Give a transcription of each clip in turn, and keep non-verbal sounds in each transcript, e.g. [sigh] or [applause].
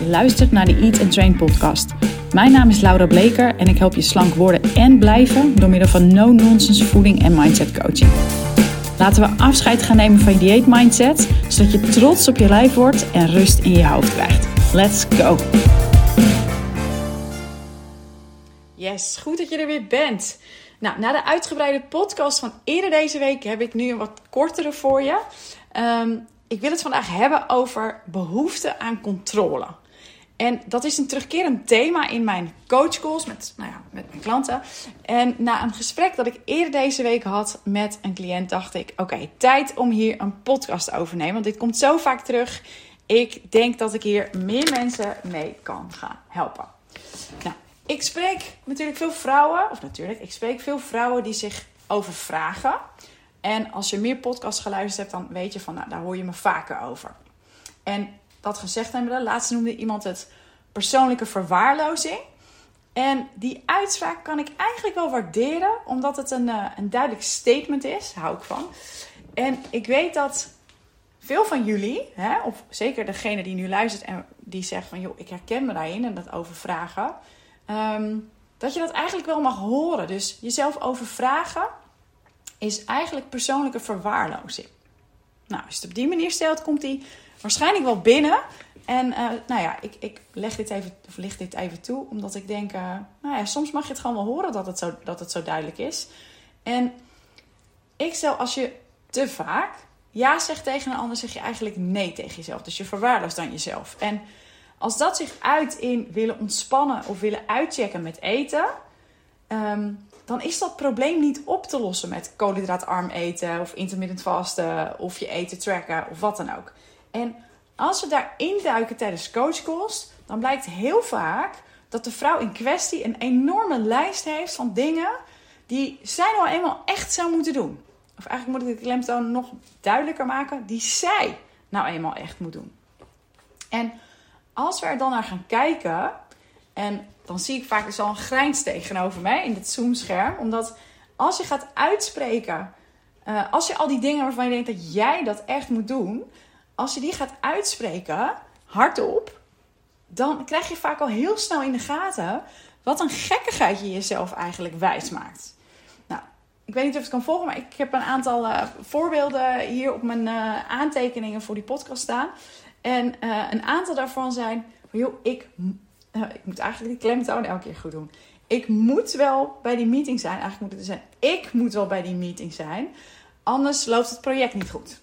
Je luistert naar de Eat and Train podcast. Mijn naam is Laura Bleker en ik help je slank worden en blijven door middel van no-nonsense voeding en mindset coaching. Laten we afscheid gaan nemen van je dieet mindset, zodat je trots op je lijf wordt en rust in je hoofd krijgt. Let's go! Yes, goed dat je er weer bent. Nou, na de uitgebreide podcast van eerder deze week heb ik nu een wat kortere voor je. Ehm, ik wil het vandaag hebben over behoefte aan controle. En dat is een terugkerend thema in mijn coachcalls met, nou ja, met mijn klanten. En na een gesprek dat ik eerder deze week had met een cliënt, dacht ik: oké, tijd om hier een podcast over te nemen. Want dit komt zo vaak terug. Ik denk dat ik hier meer mensen mee kan gaan helpen. Nou, ik spreek natuurlijk veel vrouwen, of natuurlijk, ik spreek veel vrouwen die zich overvragen. En als je meer podcasts geluisterd hebt, dan weet je van, nou, daar hoor je me vaker over. En dat gezegd hebben, laatst noemde iemand het persoonlijke verwaarlozing. En die uitspraak kan ik eigenlijk wel waarderen, omdat het een, eh, een duidelijk statement is. Hou ik van. En ik weet dat veel van jullie, hè, of zeker degene die nu luistert en die zegt van joh, ik herken me daarin en dat overvragen. Um, dat je dat eigenlijk wel mag horen. Dus jezelf overvragen is eigenlijk persoonlijke verwaarlozing. Nou, als je het op die manier stelt, komt die waarschijnlijk wel binnen. En uh, nou ja, ik, ik leg dit even, of licht dit even toe, omdat ik denk, uh, nou ja, soms mag je het gewoon wel horen dat het zo, dat het zo duidelijk is. En ik stel, als je te vaak ja zegt tegen een ander, zeg je eigenlijk nee tegen jezelf. Dus je verwaarloost dan jezelf. En als dat zich uit in willen ontspannen of willen uitchecken met eten, um, dan is dat probleem niet op te lossen met koolhydraatarm eten of intermittent vasten of je eten tracken of wat dan ook. En als we daar induiken tijdens coachcalls, dan blijkt heel vaak dat de vrouw in kwestie een enorme lijst heeft van dingen die zij nou eenmaal echt zou moeten doen. Of eigenlijk moet ik de klemtoon nog duidelijker maken, die zij nou eenmaal echt moet doen. En als we er dan naar gaan kijken, en dan zie ik vaak dus al een grijns tegenover mij in dit zoomscherm. Omdat als je gaat uitspreken, uh, als je al die dingen waarvan je denkt dat jij dat echt moet doen, als je die gaat uitspreken, hardop, dan krijg je vaak al heel snel in de gaten wat een gekkigheid je jezelf eigenlijk wijs maakt. Nou, ik weet niet of het kan volgen, maar ik heb een aantal uh, voorbeelden hier op mijn uh, aantekeningen voor die podcast staan. En een aantal daarvan zijn, joh, ik ik moet eigenlijk die klemtoon elke keer goed doen. Ik moet wel bij die meeting zijn. Eigenlijk moet het zijn, ik moet wel bij die meeting zijn. Anders loopt het project niet goed.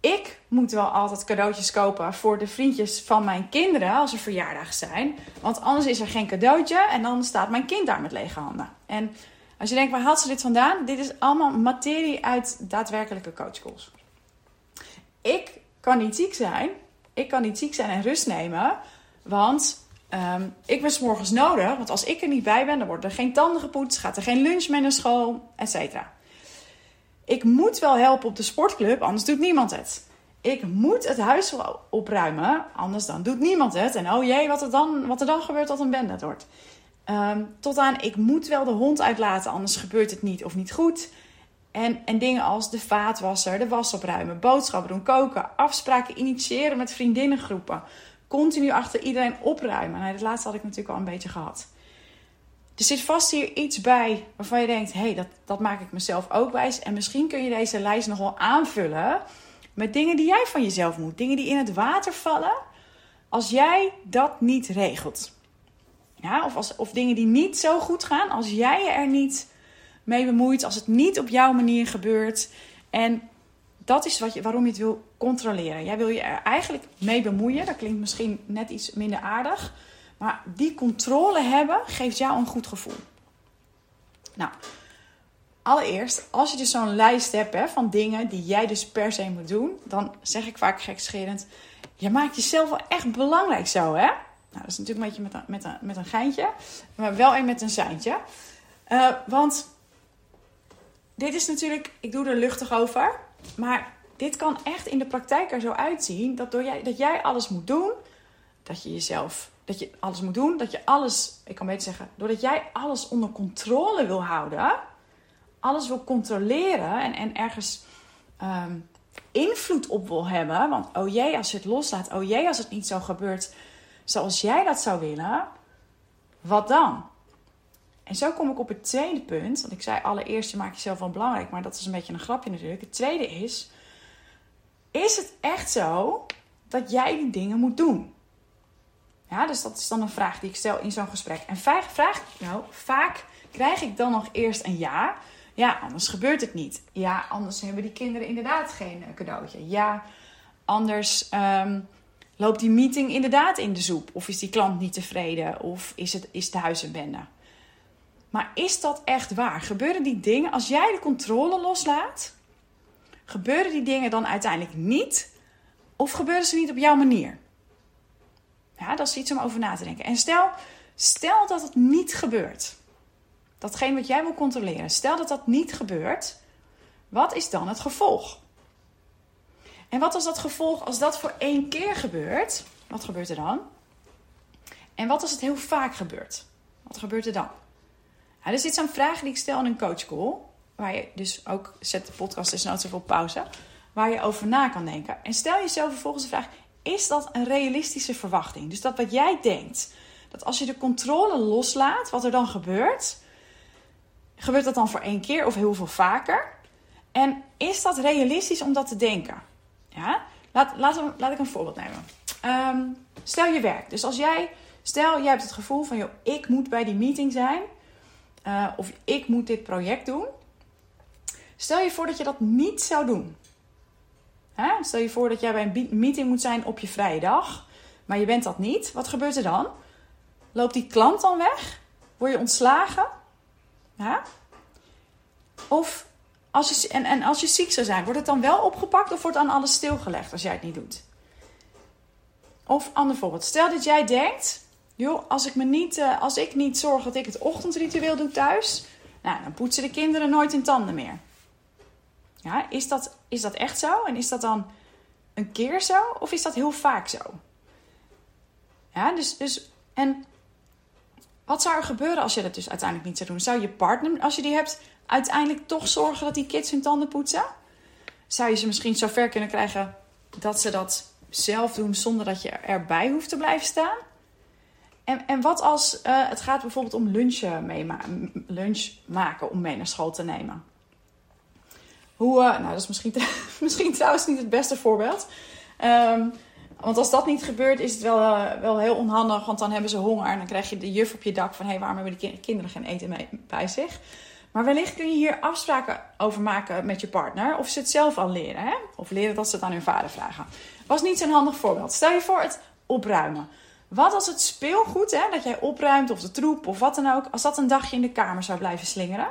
Ik moet wel altijd cadeautjes kopen voor de vriendjes van mijn kinderen als er verjaardag zijn. Want anders is er geen cadeautje en dan staat mijn kind daar met lege handen. En als je denkt, waar haalt ze dit vandaan? Dit is allemaal materie uit daadwerkelijke coachcalls. Ik kan niet ziek zijn. Ik kan niet ziek zijn en rust nemen. Want Um, ik ben s'morgens nodig, want als ik er niet bij ben, dan worden er geen tanden gepoetst, gaat er geen lunch mee naar school, etc. Ik moet wel helpen op de sportclub, anders doet niemand het. Ik moet het huis opruimen, anders dan doet niemand het. En oh jee, wat er dan, wat er dan gebeurt, dat een bende wordt. Um, tot aan, ik moet wel de hond uitlaten, anders gebeurt het niet of niet goed. En, en dingen als de vaatwasser, de was opruimen, boodschappen doen, koken, afspraken initiëren met vriendinnengroepen continu achter iedereen opruimen. Nou, dat laatste had ik natuurlijk al een beetje gehad. Er zit vast hier iets bij waarvan je denkt: hé, hey, dat, dat maak ik mezelf ook wijs. En misschien kun je deze lijst nog wel aanvullen met dingen die jij van jezelf moet. Dingen die in het water vallen als jij dat niet regelt. Ja, of, als, of dingen die niet zo goed gaan als jij je er niet mee bemoeit, als het niet op jouw manier gebeurt. En dat is wat je, waarom je het wil controleren. Jij wil je er eigenlijk mee bemoeien. Dat klinkt misschien net iets minder aardig. Maar die controle hebben geeft jou een goed gevoel. Nou, allereerst, als je dus zo'n lijst hebt hè, van dingen die jij dus per se moet doen, dan zeg ik vaak gekscherend: je maakt jezelf wel echt belangrijk zo, hè? Nou, dat is natuurlijk een beetje met een, met een, met een geintje, maar wel een met een seintje. Uh, want dit is natuurlijk, ik doe er luchtig over. Maar dit kan echt in de praktijk er zo uitzien dat, door jij, dat jij alles moet doen, dat je jezelf, dat je alles moet doen, dat je alles, ik kan beter zeggen, doordat jij alles onder controle wil houden, alles wil controleren en, en ergens um, invloed op wil hebben. Want oh jee, als je het loslaat, oh jee, als het niet zo gebeurt zoals jij dat zou willen, wat dan? En zo kom ik op het tweede punt. Want ik zei allereerst, je maakt jezelf wel belangrijk. Maar dat is een beetje een grapje natuurlijk. Het tweede is, is het echt zo dat jij die dingen moet doen? Ja, dus dat is dan een vraag die ik stel in zo'n gesprek. En vaak, vraag, nou, vaak krijg ik dan nog eerst een ja. Ja, anders gebeurt het niet. Ja, anders hebben die kinderen inderdaad geen eh, cadeautje. Ja, anders um, loopt die meeting inderdaad in de soep. Of is die klant niet tevreden. Of is het, is het huis een bende. Maar is dat echt waar? Gebeuren die dingen, als jij de controle loslaat, gebeuren die dingen dan uiteindelijk niet? Of gebeuren ze niet op jouw manier? Ja, dat is iets om over na te denken. En stel, stel dat het niet gebeurt. Datgene wat jij wil controleren. Stel dat dat niet gebeurt. Wat is dan het gevolg? En wat is dat gevolg als dat voor één keer gebeurt? Wat gebeurt er dan? En wat als het heel vaak gebeurt? Wat gebeurt er dan? Dus dit zijn vragen die ik stel in een coachcall. Waar je dus ook, zet de podcast dus nooit zoveel pauze. Waar je over na kan denken. En stel jezelf vervolgens de vraag: is dat een realistische verwachting? Dus dat wat jij denkt, dat als je de controle loslaat, wat er dan gebeurt, gebeurt dat dan voor één keer of heel veel vaker? En is dat realistisch om dat te denken? Ja? Laat, laat, laat ik een voorbeeld nemen. Ehm, stel je werk. Dus als jij, stel jij hebt het gevoel van, joh, ik moet bij die meeting zijn. Uh, of ik moet dit project doen. Stel je voor dat je dat niet zou doen. Hè? Stel je voor dat jij bij een meeting moet zijn op je vrije dag, maar je bent dat niet. Wat gebeurt er dan? Loopt die klant dan weg? Word je ontslagen? Of als je, en, en als je ziek zou zijn, wordt het dan wel opgepakt of wordt dan alles stilgelegd als jij het niet doet? Of ander voorbeeld. Stel dat jij denkt, joh, als ik, me niet, uh, als ik niet zorg dat ik het ochtendritueel doe thuis, nou, dan poetsen de kinderen nooit hun tanden meer. Ja, is dat, is dat echt zo? En is dat dan een keer zo? Of is dat heel vaak zo? Ja, dus, dus en wat zou er gebeuren als je dat dus uiteindelijk niet zou doen? Zou je partner, als je die hebt, uiteindelijk toch zorgen dat die kids hun tanden poetsen? Zou je ze misschien zo ver kunnen krijgen dat ze dat zelf doen zonder dat je erbij hoeft te blijven staan? En, en wat als uh, het gaat bijvoorbeeld om lunchen meema lunch maken om mee naar school te nemen? Hoe, uh, nou, dat is misschien, [laughs] misschien trouwens niet het beste voorbeeld. Um, want als dat niet gebeurt, is het wel, uh, wel heel onhandig. Want dan hebben ze honger. En dan krijg je de juf op je dak van... hé, waarom hebben die kinderen geen eten bij zich? Maar wellicht kun je hier afspraken over maken met je partner. Of ze het zelf al leren. Hè? Of leren dat ze het aan hun vader vragen. Was niet zo'n handig voorbeeld. Stel je voor het opruimen. Wat als het speelgoed, hè, dat jij opruimt of de troep of wat dan ook, als dat een dagje in de kamer zou blijven slingeren?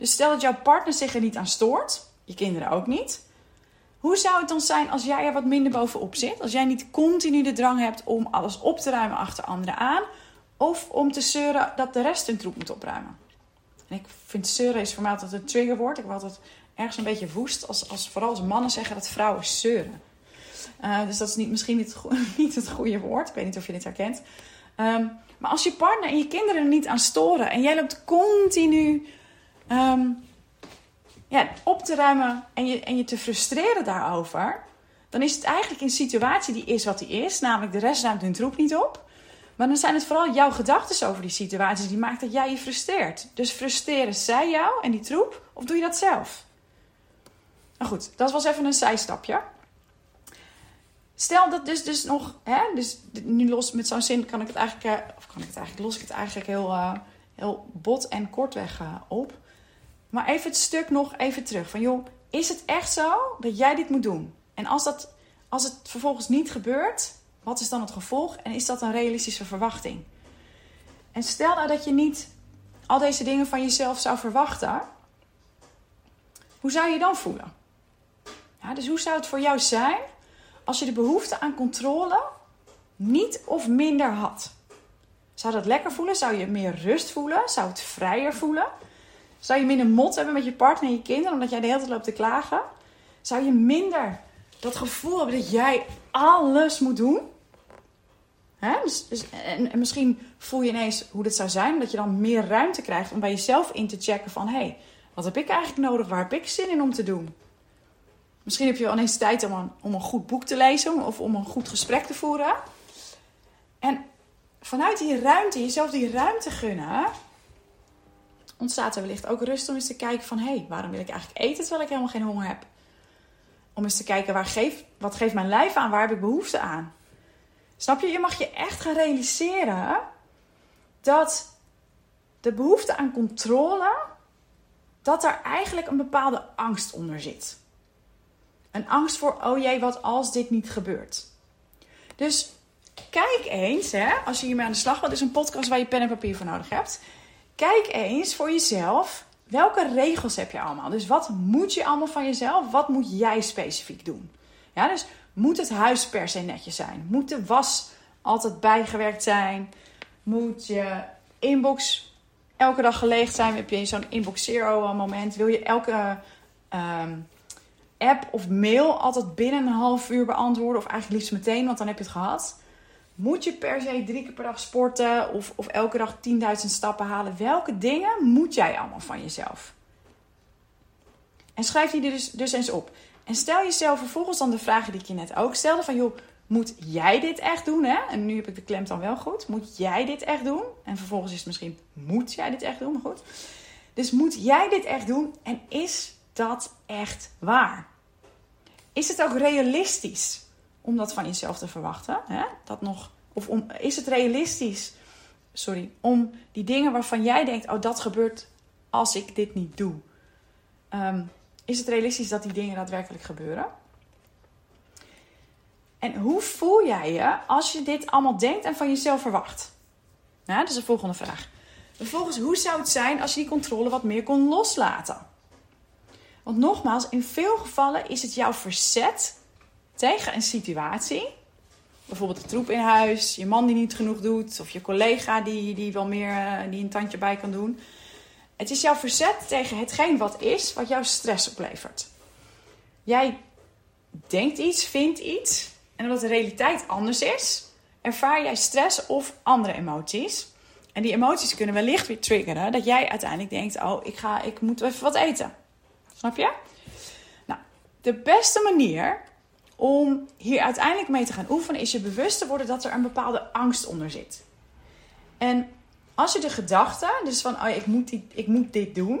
Dus stel dat jouw partner zich er niet aan stoort, je kinderen ook niet. Hoe zou het dan zijn als jij er wat minder bovenop zit? Als jij niet continu de drang hebt om alles op te ruimen achter anderen aan, of om te zeuren dat de rest hun troep moet opruimen? En ik vind zeuren is voor mij altijd een triggerwoord. Ik word altijd ergens een beetje woest als, als vooral als mannen zeggen dat vrouwen zeuren. Uh, dus dat is niet, misschien niet, [laughs] niet, het goede woord. Ik weet niet of je dit herkent. Um, maar als je partner en je kinderen er niet aan storen en jij loopt continu um, ja, op te ruimen en je, en je te frustreren daarover, dan is het eigenlijk een situatie die is wat die is. Namelijk de rest ruimt hun troep niet op. Maar dan zijn het vooral jouw gedachten over die situaties die maakt dat jij je frustreert. Dus frustreren zij jou en die troep of doe je dat zelf? Nou goed, dat was even een zijstapje. Stel dat dus, dus nog, hè, dus nu los met zo'n zin kan ik het eigenlijk, eh, of kan ik het eigenlijk, los ik het eigenlijk heel, uh, heel bot en kortweg uh, op. Maar even het stuk nog even terug. Van joh, is het echt zo dat jij dit moet doen? En als, dat, als het vervolgens niet gebeurt, wat is dan het gevolg? En is dat een realistische verwachting? En stel nou dat je niet al deze dingen van jezelf zou verwachten. Hoe zou je dan voelen? Ja, dus hoe zou het voor jou zijn als je de behoefte aan controle niet of minder had? Zou dat lekker voelen? Zou je meer rust voelen? Zou het vrijer voelen? Zou je minder mot hebben met je partner en je kinderen omdat jij de hele tijd loopt te klagen? Zou je minder dat gevoel hebben dat jij alles moet doen? Dus, dus, en, misschien voel je ineens hoe dit zou zijn, dat je dan meer ruimte krijgt om bij jezelf in te checken van hé, hey, wat heb ik eigenlijk nodig? Waar heb ik zin in om te doen? Misschien heb je wel ineens tijd om om een goed boek te lezen of om een goed gesprek te voeren. En vanuit die ruimte, jezelf die ruimte gunnen, ontstaat er wellicht ook rust om eens te kijken van... hé, hey, waarom wil ik eigenlijk eten terwijl ik helemaal geen honger heb? Om eens te kijken, waar geef, wat geeft mijn lijf aan? Waar heb ik behoefte aan? Snap je? Je mag je echt gaan realiseren dat de behoefte aan controle, dat er eigenlijk een bepaalde angst onder zit. Een angst voor, oh jee, wat als dit niet gebeurt. Dus kijk eens, hè, als je hiermee aan de slag wilt, is een podcast waar je pen en papier voor nodig hebt. Kijk eens voor jezelf, welke regels heb je allemaal? Dus wat moet je allemaal van jezelf? Wat moet jij specifiek doen? Ja, dus moet het huis per se netjes zijn? Moet de was altijd bijgewerkt zijn? Moet je inbox elke dag geleegd zijn? Heb je zo'n inbox zero moment? Wil je elke ehm, app of mail altijd binnen een half uur beantwoorden? Of eigenlijk liefst meteen, want dan heb je het gehad. Moet je per se drie keer per dag sporten of, of elke dag 10.000 stappen halen? Welke dingen moet jij allemaal van jezelf? En schrijf die dus, dus eens op. En stel jezelf vervolgens dan de vragen die ik je net ook stelde: van joh, moet jij dit echt doen? Hè? En nu heb ik de klem dan wel goed. Moet jij dit echt doen? En vervolgens is het misschien: moet jij dit echt doen? Maar goed. Dus moet jij dit echt doen? En is dat echt waar? Is het ook realistisch om dat van jezelf te verwachten? Hè? Dat nog, of om, is het realistisch, sorry, om die dingen waarvan jij denkt: oh, dat gebeurt als ik dit niet doe. Um, is het realistisch dat die dingen daadwerkelijk gebeuren? En hoe voel jij je als je dit allemaal denkt en van jezelf verwacht? Dat is de volgende vraag. Vervolgens, hoe zou het zijn als je die controle wat meer kon loslaten? Want nogmaals, in veel gevallen is het jouw verzet tegen een situatie. Bijvoorbeeld de troep in huis, je man die niet genoeg doet, of je collega die, die wel meer eh, die een tandje bij kan doen. Het is jouw verzet tegen hetgeen wat is, wat jouw stress oplevert. Jij denkt iets, vindt iets, en omdat de realiteit anders is, ervaar jij stress of andere emoties. En die emoties kunnen wellicht weer triggeren dat jij uiteindelijk denkt: Oh, ik, ga, ik moet even wat eten. Snap je? Nou, de beste manier om hier uiteindelijk mee te gaan oefenen is je bewust te worden dat er een bepaalde angst onder zit. En als je de gedachte, dus van oh, ik, moet die, ik moet dit doen,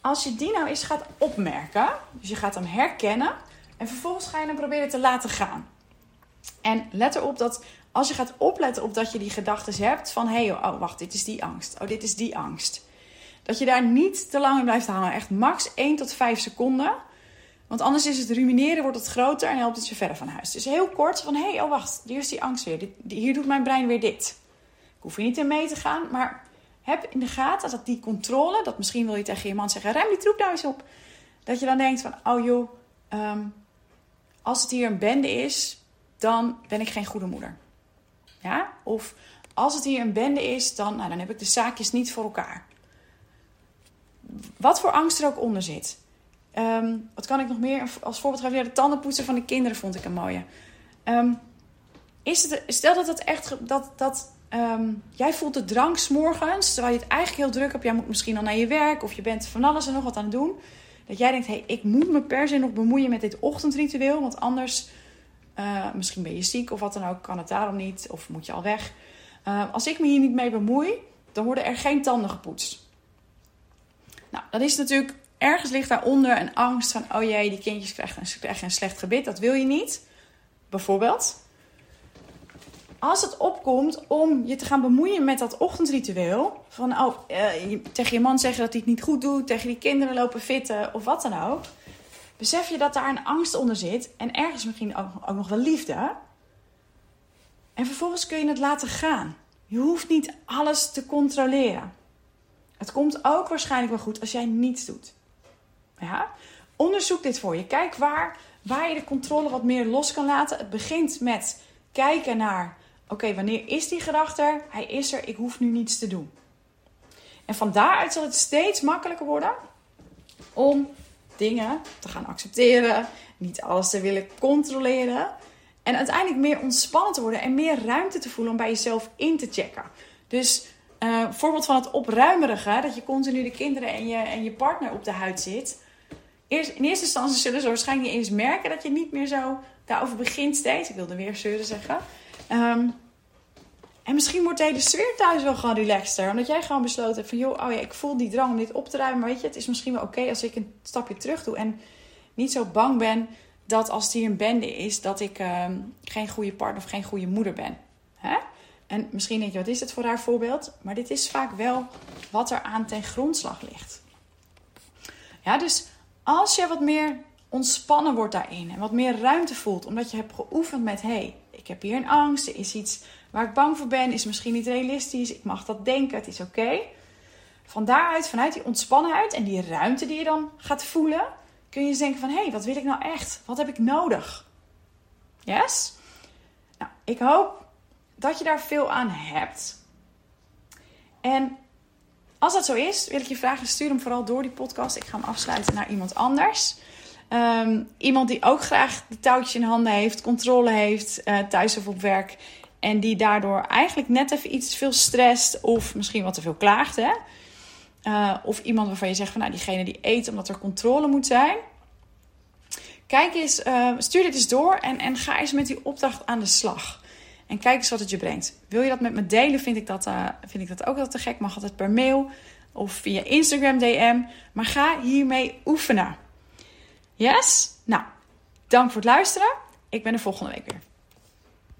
als je die nou eens gaat opmerken, dus je gaat hem herkennen en vervolgens ga je hem proberen te laten gaan. En let erop dat als je gaat opletten op dat je die gedachten hebt van hé, hey, oh wacht, dit is die angst, oh dit is die angst. Dat je daar niet te lang in blijft hangen, echt max 1 tot 5 seconden. Want anders is het rumineren, wordt het groter en helpt het je verder van huis. Dus heel kort van hé, hey, oh wacht, hier is die angst weer. Hier doet mijn brein weer dit. Ik hoef hier niet in mee te gaan, maar heb in de gaten dat die controle, dat misschien wil je tegen je man zeggen, ruim die troep nou eens op. Dat je dan denkt van, oh joh, ehm, als het hier een bende is, dan ben ik geen goede moeder. Ja? Of als het hier een bende is, dan, nou, dan heb ik de zaakjes niet voor elkaar. Wat voor angst er ook onder zit. Ehm, wat kan ik nog meer als voorbeeld geven? Ja, de tandenpoetsen van de kinderen vond ik een mooie. Um, is het, stel dat het echt dat, dat Ehm, jij voelt de drang s'morgens, terwijl je het eigenlijk heel druk hebt. Jij moet misschien al naar je werk of je bent van alles en nog wat aan het doen. Dat jij denkt, hey, ik moet me per se nog bemoeien met dit ochtendritueel. Want anders, uh, misschien ben je ziek of wat dan ook, kan het daarom niet. Of moet je al weg. Als ik me hier niet mee bemoei, dan worden er geen tanden gepoetst. Nou, dan is natuurlijk, ergens ligt daaronder een angst van, oh jee, die kindjes krijgen een, een slecht gebit. Dat wil je niet. Bijvoorbeeld als het opkomt om je te gaan bemoeien met dat ochtendritueel, van oh, uh, tegen je man zeggen dat hij het niet goed doet, tegen die kinderen lopen fitten of wat dan ook, besef je dat daar een angst onder zit en ergens misschien ook nog wel liefde. En vervolgens kun je het laten gaan. Je hoeft niet alles te controleren. Het komt ook waarschijnlijk wel goed als jij niets doet. Ja? Onderzoek dit voor je. Kijk waar, waar je de controle wat meer los kan laten. Het begint met kijken naar Oké, wanneer is die gedachte? Hij is er, ik hoef nu niets te doen. En van daaruit zal het steeds makkelijker worden om dingen te gaan accepteren, niet alles te willen controleren en uiteindelijk meer ontspannen te worden en meer ruimte te voelen om bij jezelf in te checken. Dus uh, voorbeeld van het opruimerige, dat je continu de kinderen en je, en je partner op de huid zit. Eerst, in eerste instantie zullen ze waarschijnlijk niet eens merken dat je niet meer zo daarover begint steeds. Ik wilde weer zeuren zeggen. Um, En misschien wordt de hele sfeer thuis wel gewoon relaxter. Omdat jij gewoon besloten hebt van... joh, oh ja, ik voel die drang om dit op te ruimen. Maar weet je, het is misschien wel oké als ik een stapje terug doe. En niet zo bang ben dat als die een bende is... dat ik ehm, geen goede partner of geen goede moeder ben. Hè? En misschien denk je, wat is het voor haar voorbeeld? Maar dit is vaak wel wat er aan ten grondslag ligt. Ja, dus als je wat meer ontspannen wordt daarin en wat meer ruimte voelt, omdat je hebt geoefend met: hé, hey, ik heb hier een angst, er is iets waar ik bang voor ben, is misschien niet realistisch, ik mag dat denken, het is oké. Van daaruit, vanuit die ontspannenheid en die ruimte die je dan gaat voelen, kun je denken van hé, hey, wat wil ik nou echt? Wat heb ik nodig? Yes? Nou, ik hoop dat je daar veel aan hebt. En als dat zo is, wil ik je vragen: stuur hem vooral door die podcast. Ik ga hem afsluiten naar iemand anders. Ehm, iemand die ook graag de touwtjes in handen heeft, controle heeft, uh, thuis of op werk. En die daardoor eigenlijk net even iets veel stresst of misschien wat te veel klaagt. Hè? Uh, of iemand waarvan je zegt van nou, diegene die eet omdat er controle moet zijn. Kijk eens, uh, stuur dit eens door en, en ga eens met die opdracht aan de slag. En kijk eens wat het je brengt. Wil je dat met me delen? Vind ik dat, uh, vind ik dat ook wel te gek. Mag altijd per mail of via Instagram DM. Maar ga hiermee oefenen. Yes? Nou, dank voor het luisteren. Ik ben er volgende week weer.